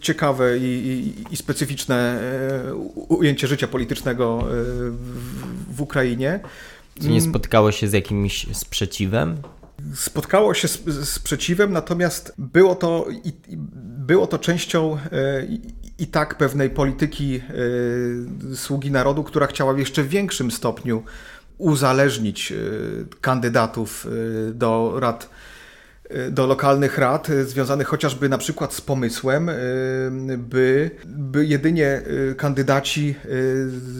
ciekawe i, i, i, specyficzne e, ujęcie życia politycznego e, w, Ukrainie. Czy nie spotkało się z jakimś sprzeciwem? Spotkało się z sprzeciwem, natomiast było to, i, było to częścią i tak pewnej polityki sługi narodu, która chciała w jeszcze większym stopniu uzależnić kandydatów do rad Y, do lokalnych rad, y, związanych chociażby na przykład z pomysłem, y, by, by jedynie kandydaci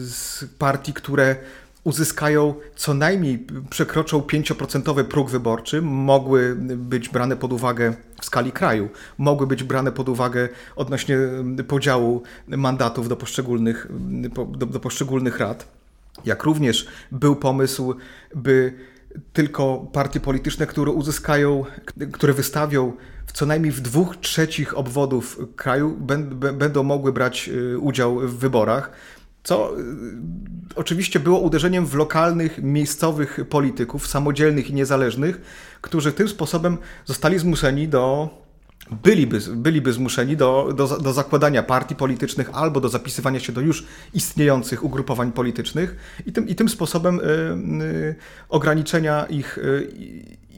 z partii, które uzyskają co najmniej, przekroczą 5% próg wyborczy, mogły być brane pod uwagę w skali kraju, mogły być brane pod uwagę odnośnie podziału mandatów do poszczególnych, do, do poszczególnych rad. Jak również był pomysł, by tylko partie polityczne, które uzyskają, które wystawią w co najmniej w dwóch trzecich obwodów kraju, będą mogły brać y, udział w wyborach. Co y, oczywiście było uderzeniem w lokalnych, miejscowych polityków, samodzielnych i niezależnych, którzy tym sposobem zostali zmuszeni do byliby, byliby zmuszeni do, do, do zakładania partii politycznych albo do zapisywania się do już istniejących ugrupowań politycznych i tym, i tym sposobem y, y, ograniczenia ich, y,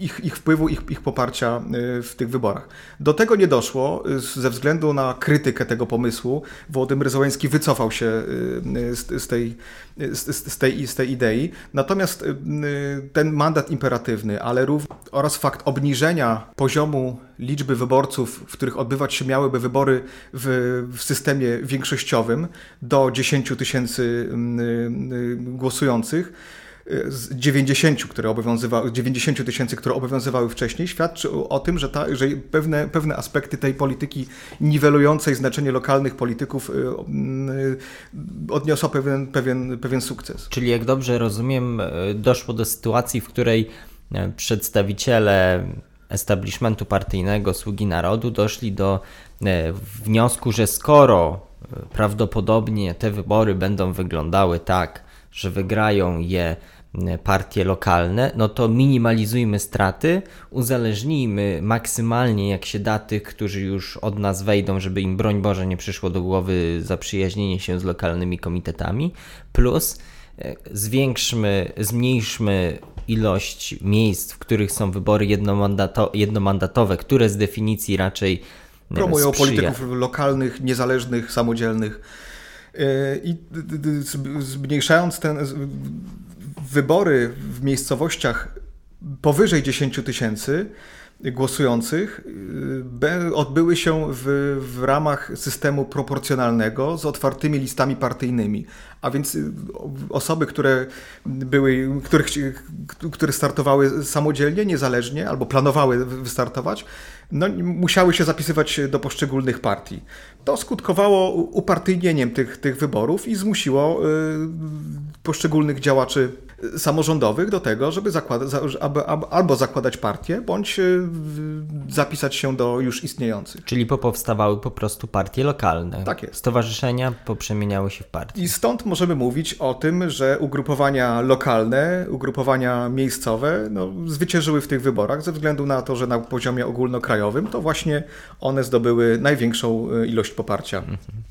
ich, ich wpływu, ich, ich poparcia y, w tych wyborach. Do tego nie doszło ze względu na krytykę tego pomysłu. Włodymyr Zełański wycofał się y, z, z, tej, z, z, tej, z tej idei. Natomiast y, ten mandat imperatywny, ale również oraz fakt obniżenia poziomu liczby wyborców, w których odbywać się miałyby wybory w, w systemie większościowym do 10 tysięcy głosujących, z 90, które obowiązywały, 90 tysięcy, które obowiązywały wcześniej, świadczy o tym, że, ta, że pewne, pewne aspekty tej polityki niwelującej znaczenie lokalnych polityków y, y, odniosła pewien, pewien, pewien sukces. Czyli jak dobrze rozumiem, doszło do sytuacji, w której przedstawiciele establishmentu partyjnego, sługi narodu doszli do wniosku, że skoro prawdopodobnie te wybory będą wyglądały tak, że wygrają je partie lokalne, no to minimalizujmy straty, uzależnijmy maksymalnie jak się da tych, którzy już od nas wejdą, żeby im broń Boże nie przyszło do głowy zaprzyjaźnienie się z lokalnymi komitetami, plus e, zwiększmy, zmniejszmy ilość miejsc, w których są wybory jednomandato, jednomandatowe, które z definicji raczej promują polityków lokalnych, niezależnych, samodzielnych. I zmniejszając ten, wybory w miejscowościach powyżej 10 tysięcy głosujących y, odbyły się w, w ramach systemu proporcjonalnego z otwartymi listami partyjnymi. A więc y, osoby, które były, których, które startowały samodzielnie, niezależnie albo planowały wystartować, no, musiały się zapisywać do poszczególnych partii. To skutkowało upartyjnieniem tych, tych wyborów i zmusiło y, poszczególnych działaczy samorządowych do tego, żeby zakłada, aby, albo zakładać partię, bądź y, zapisać się do już istniejących. Czyli popowstawały po prostu partie lokalne. Tak jest. Stowarzyszenia poprzemieniały się w partie. I stąd możemy mówić o tym, że ugrupowania lokalne, ugrupowania miejscowe no, zwyciężyły w tych wyborach ze względu na to, że na poziomie ogólnokrajowym to właśnie one zdobyły największą y, ilość poparcia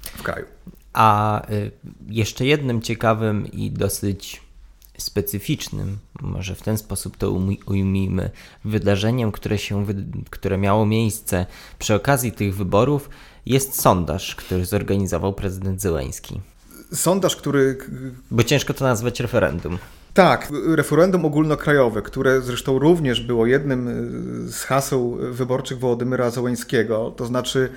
w kraju. A jeszcze jednym ciekawym i dosyć specyficznym, może w ten sposób to ujmijmy, wydarzeniem, które, się, które miało miejsce przy okazji tych wyborów, jest sondaż, który zorganizował prezydent Zełęński. Sondaż, który. Bo ciężko to nazwać referendum. Tak, referendum ogólnokrajowe, które zresztą również było jednym z haseł wyborczych Wołodymyra Zełęńskiego, to znaczy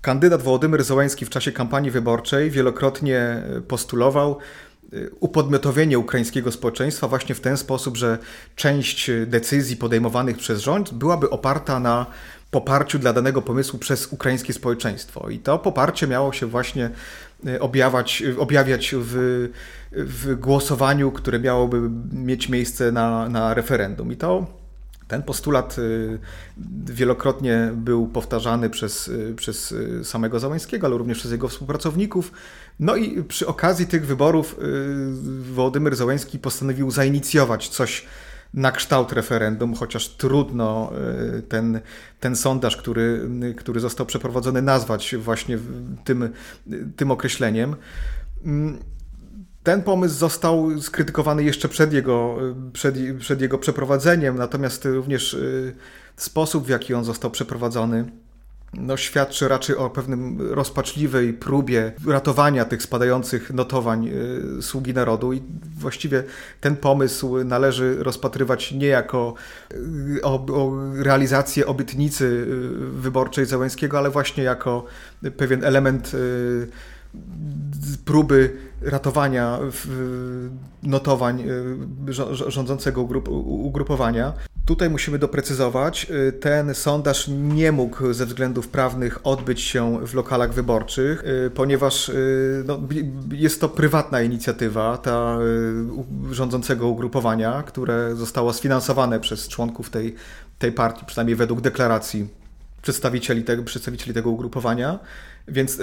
kandydat Wołodymyr Zełęński w czasie kampanii wyborczej wielokrotnie postulował upodmiotowienie ukraińskiego społeczeństwa właśnie w ten sposób, że część decyzji podejmowanych przez rząd byłaby oparta na poparciu dla danego pomysłu przez ukraińskie społeczeństwo. I to poparcie miało się właśnie e, objawiać, objawiać w, w głosowaniu, które miałoby mieć miejsce na, na referendum. I to ten postulat y, wielokrotnie był powtarzany przez, y, przez samego Załańskiego, ale również przez jego współpracowników. No i przy okazji tych wyborów Wołodymyr Załański postanowił zainicjować coś na kształt referendum, chociaż trudno ten, ten sondaż, który, który został przeprowadzony, nazwać właśnie tym, tym określeniem. Mm, ten pomysł został skrytykowany jeszcze przed jego, przed, przed jego przeprowadzeniem, natomiast również y, sposób, w jaki on został przeprowadzony, no, świadczy raczej o pewnym rozpaczliwej próbie ratowania tych spadających notowań y, sługi narodu i właściwie ten pomysł należy rozpatrywać nie jako y, o, o realizację obietnicy wyborczej Zełęskiego, ale właśnie jako pewien element próby ratowania notowań y, rządzącego ugrupowania. Tutaj musimy doprecyzować, y, ten sondaż nie mógł ze względów prawnych odbyć się w lokalach wyborczych, y, ponieważ no, jest to prywatna inicjatywa ta rządzącego ugrupowania, które zostało sfinansowane przez członków tej, tej partii, przynajmniej według deklaracji przedstawicieli tego, przedstawicieli tego ugrupowania. Więc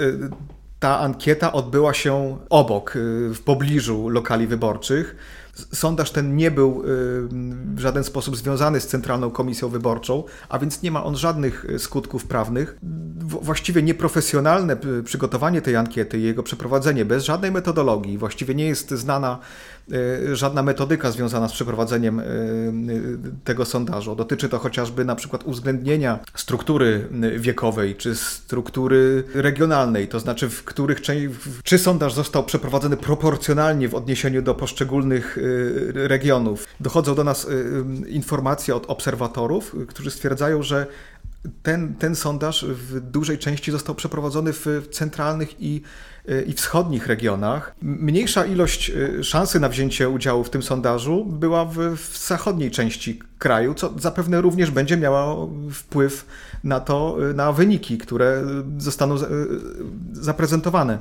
ta ankieta odbyła się obok, y, w pobliżu lokali wyborczych. Sondaż ten nie był y, w żaden sposób związany z Centralną Komisją Wyborczą, a więc nie ma on żadnych y, skutków prawnych. Właściwie nieprofesjonalne przygotowanie tej ankiety i jego przeprowadzenie bez żadnej metodologii, właściwie nie jest znana Y, żadna metodyka związana z przeprowadzeniem y, y, tego sondażu. Dotyczy to chociażby na przykład uwzględnienia struktury wiekowej czy struktury regionalnej, to znaczy w których czy sondaż został przeprowadzony proporcjonalnie w odniesieniu do poszczególnych regionów. Dochodzą do nas informacje od obserwatorów, którzy stwierdzają, że ten, ten sondaż w dużej części został przeprowadzony w centralnych i, e, i wschodnich regionach. Mniejsza ilość e, szansy na wzięcie udziału w tym sondażu była w, w zachodniej części kraju, co zapewne również będzie miało wpływ na to, e, na wyniki, które zostaną zaprezentowane.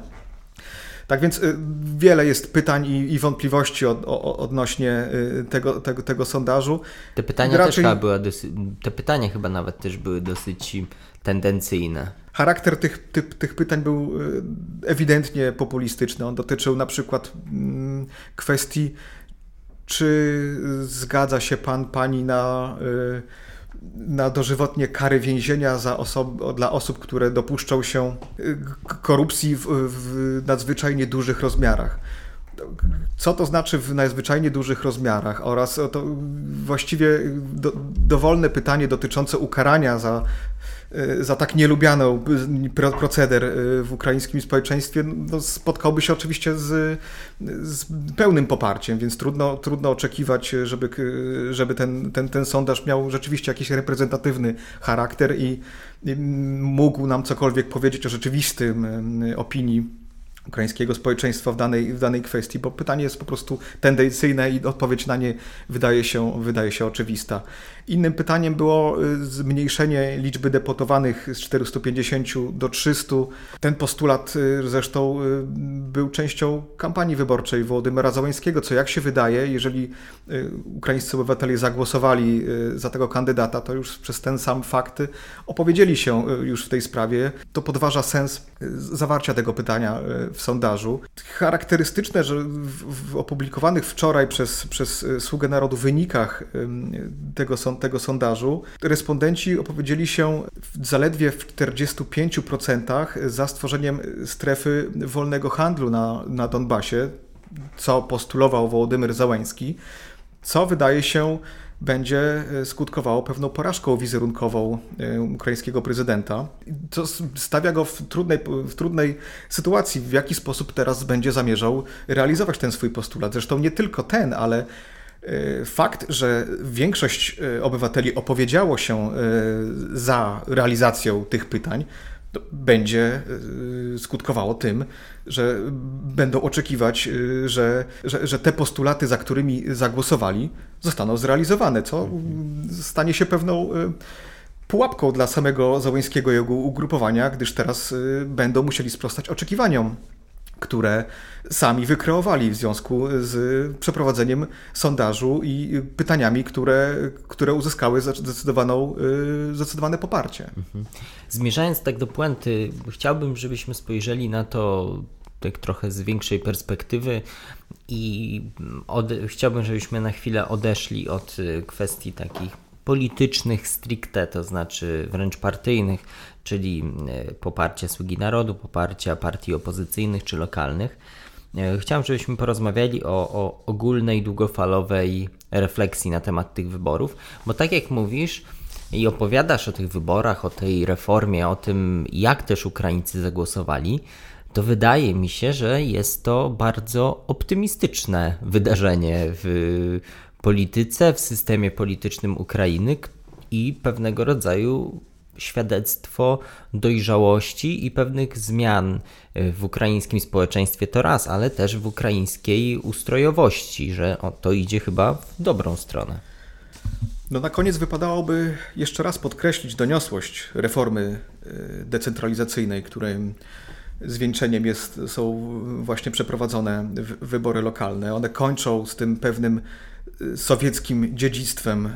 Tak więc y, wiele jest pytań i, i wątpliwości od, o, odnośnie y, tego, tego, tego sondażu. Te pytania Raczej... też chyba były dosyć, te pytania chyba nawet też były dosyć tendencyjne. Charakter tych, tych, tych pytań był y, ewidentnie populistyczny. On dotyczył na przykład mm, kwestii, czy zgadza się pan, pani na na dożywotnie kary więzienia dla osób, które dopuszczą się y, korupcji w, w nadzwyczajnie dużych rozmiarach. Co to znaczy w najzwyczajnie dużych rozmiarach oraz to właściwie do, dowolne pytanie dotyczące ukarania za za tak nielubiany proceder e, w ukraińskim społeczeństwie no, spotkałby się oczywiście z, z, pełnym poparciem, więc trudno, trudno oczekiwać, żeby, żeby ten, ten, ten sondaż miał rzeczywiście jakiś reprezentatywny charakter i, i mógł nam cokolwiek powiedzieć o rzeczywistym opinii ukraińskiego społeczeństwa w danej, w danej kwestii, bo pytanie jest po prostu tendencyjne i odpowiedź na nie wydaje się, wydaje się oczywista. Innym pytaniem było y, zmniejszenie liczby deportowanych z 450 do 300. Ten postulat y, zresztą y, był częścią kampanii wyborczej Wołodymyra Załańskiego, co jak się wydaje, jeżeli ukraińscy obywatele zagłosowali za tego kandydata, to już przez ten sam fakt opowiedzieli się już w tej sprawie. To podważa sens zawarcia tego pytania w sondażu. Charakterystyczne, że w opublikowanych wczoraj przez, przez Sługę Narodu wynikach tego, tego sondażu respondenci opowiedzieli się zaledwie w 45% za stworzeniem strefy wolnego handlu na, na Donbasie, co postulował Wołodymyr Załęski, co wydaje się będzie e, skutkowało pewną porażką wizerunkową e, ukraińskiego prezydenta. To stawia go w trudnej, w trudnej sytuacji, w jaki sposób teraz będzie zamierzał realizować ten swój postulat. Zresztą nie tylko ten, ale fakt, że większość obywateli opowiedziało się za realizacją tych pytań, będzie skutkowało tym, że będą oczekiwać, że, że, że, te postulaty, za którymi zagłosowali, zostaną zrealizowane, co stanie się pewną pułapką dla samego Załońskiego i jego ugrupowania, gdyż teraz będą musieli sprostać oczekiwaniom które sami wykreowali w związku z przeprowadzeniem sondażu i pytaniami, które, które uzyskały zdecydowaną, y, zdecydowane poparcie. Mhm. Zmierzając tak do puenty, chciałbym, żebyśmy spojrzeli na to tak trochę z większej perspektywy i chciałbym, żebyśmy na chwilę odeszli od y, kwestii takich politycznych stricte, to znaczy wręcz partyjnych, czyli e, poparcia Sługi Narodu, poparcia partii opozycyjnych czy lokalnych. E, chciałem, żebyśmy porozmawiali o, o ogólnej, długofalowej refleksji na temat tych wyborów, bo tak jak mówisz, i opowiadasz o tych wyborach, o tej reformie, o tym, jak też Ukraińcy zagłosowali, to wydaje mi się, że jest to bardzo optymistyczne wydarzenie w polityce, w systemie politycznym Ukrainy i pewnego rodzaju świadectwo dojrzałości i pewnych zmian w ukraińskim społeczeństwie to raz, ale też w ukraińskiej ustrojowości, że to idzie chyba w dobrą stronę. No na koniec wypadałoby jeszcze raz podkreślić doniosłość reformy y, decentralizacyjnej, której zwieńczeniem jest, są właśnie przeprowadzone wybory lokalne. One kończą z tym pewnym sowieckim dziedzictwem e,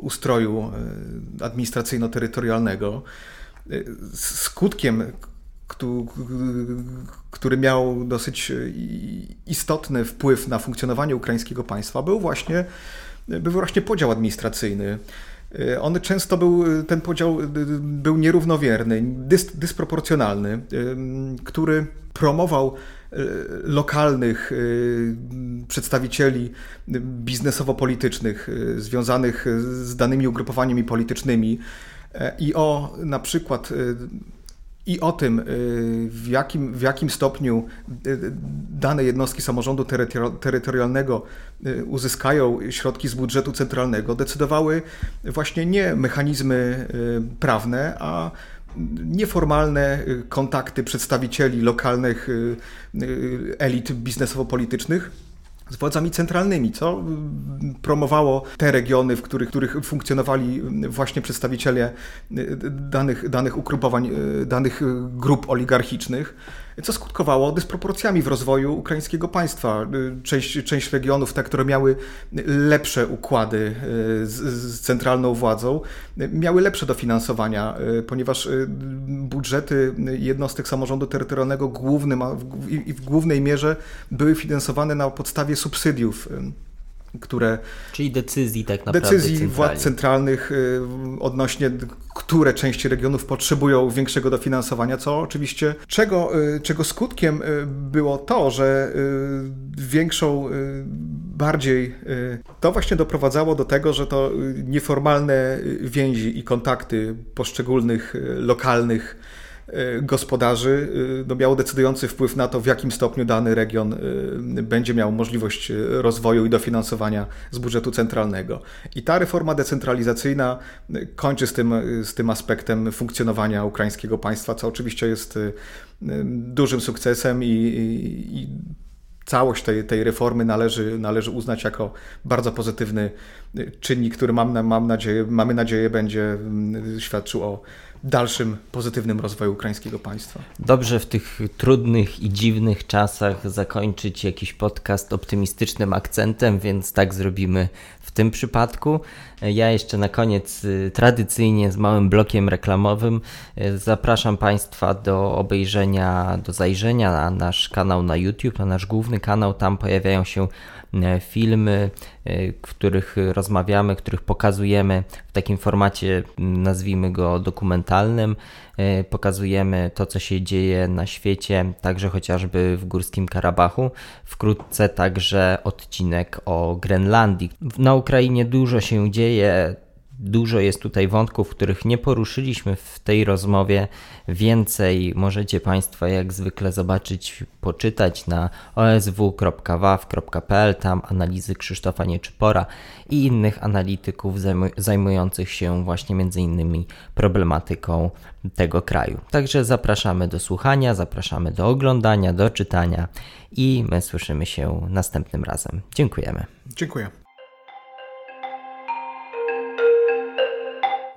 ustroju e, administracyjno-terytorialnego. E, skutkiem, który miał dosyć istotny wpływ na funkcjonowanie ukraińskiego państwa, był właśnie, był właśnie podział administracyjny. On często był, ten podział był nierównomierny, dys, dysproporcjonalny, który promował lokalnych e, przedstawicieli biznesowo-politycznych e, związanych z danymi ugrupowaniami politycznymi. I o na przykład i o tym, w jakim, w jakim stopniu dane jednostki samorządu terytorialnego uzyskają środki z budżetu centralnego, decydowały właśnie nie mechanizmy prawne, a nieformalne y, kontakty przedstawicieli lokalnych y, y, elit biznesowo-politycznych z władzami centralnymi, co promowało te regiony, w których, których funkcjonowali właśnie przedstawiciele danych, danych ugrupowań, danych grup oligarchicznych co skutkowało dysproporcjami w rozwoju ukraińskiego państwa. Część, część regionów, te, które miały lepsze układy e, z, z centralną władzą, miały lepsze dofinansowania, e, ponieważ e, budżety jednostek samorządu terytorialnego głównym, i w głównej mierze były finansowane na podstawie subsydiów które... Czyli decyzji tak naprawdę Decyzji centralnie. władz centralnych y, odnośnie, które części regionów potrzebują większego dofinansowania, co oczywiście, czego, y, czego skutkiem y, było to, że większą, bardziej to właśnie doprowadzało do tego, że to nieformalne więzi i kontakty poszczególnych lokalnych gospodarzy e, no, miało decydujący wpływ na to, w jakim stopniu dany region e, będzie miał możliwość rozwoju i dofinansowania z budżetu centralnego. I ta reforma decentralizacyjna kończy z tym, z tym aspektem funkcjonowania ukraińskiego państwa, co oczywiście jest dużym sukcesem i, i, i całość tej, tej reformy należy, należy uznać jako bardzo pozytywny czynnik, który mam, mam nadzieję, mamy nadzieję będzie świadczył o dalszym pozytywnym rozwoju ukraińskiego państwa. Dobrze w tych trudnych i dziwnych czasach zakończyć jakiś podcast optymistycznym akcentem, więc tak zrobimy w tym przypadku. Ja jeszcze na koniec y, tradycyjnie z małym blokiem reklamowym y, zapraszam Państwa do obejrzenia, do zajrzenia na nasz kanał na YouTube, na nasz główny kanał. Tam pojawiają się filmy, w których rozmawiamy, których pokazujemy w takim formacie, nazwijmy go dokumentalnym. Pokazujemy to, co się dzieje na świecie, także chociażby w Górskim Karabachu. Wkrótce także odcinek o Grenlandii. Na Ukrainie dużo się dzieje. Dużo jest tutaj wątków, których nie poruszyliśmy w tej rozmowie. Więcej możecie Państwo jak zwykle zobaczyć, poczytać na osw.waw.pl, tam analizy Krzysztofa Nieczypora i innych analityków zajmujących się właśnie między innymi problematyką tego kraju. Także zapraszamy do słuchania, zapraszamy do oglądania, do czytania i my słyszymy się następnym razem. Dziękujemy. Dziękuję.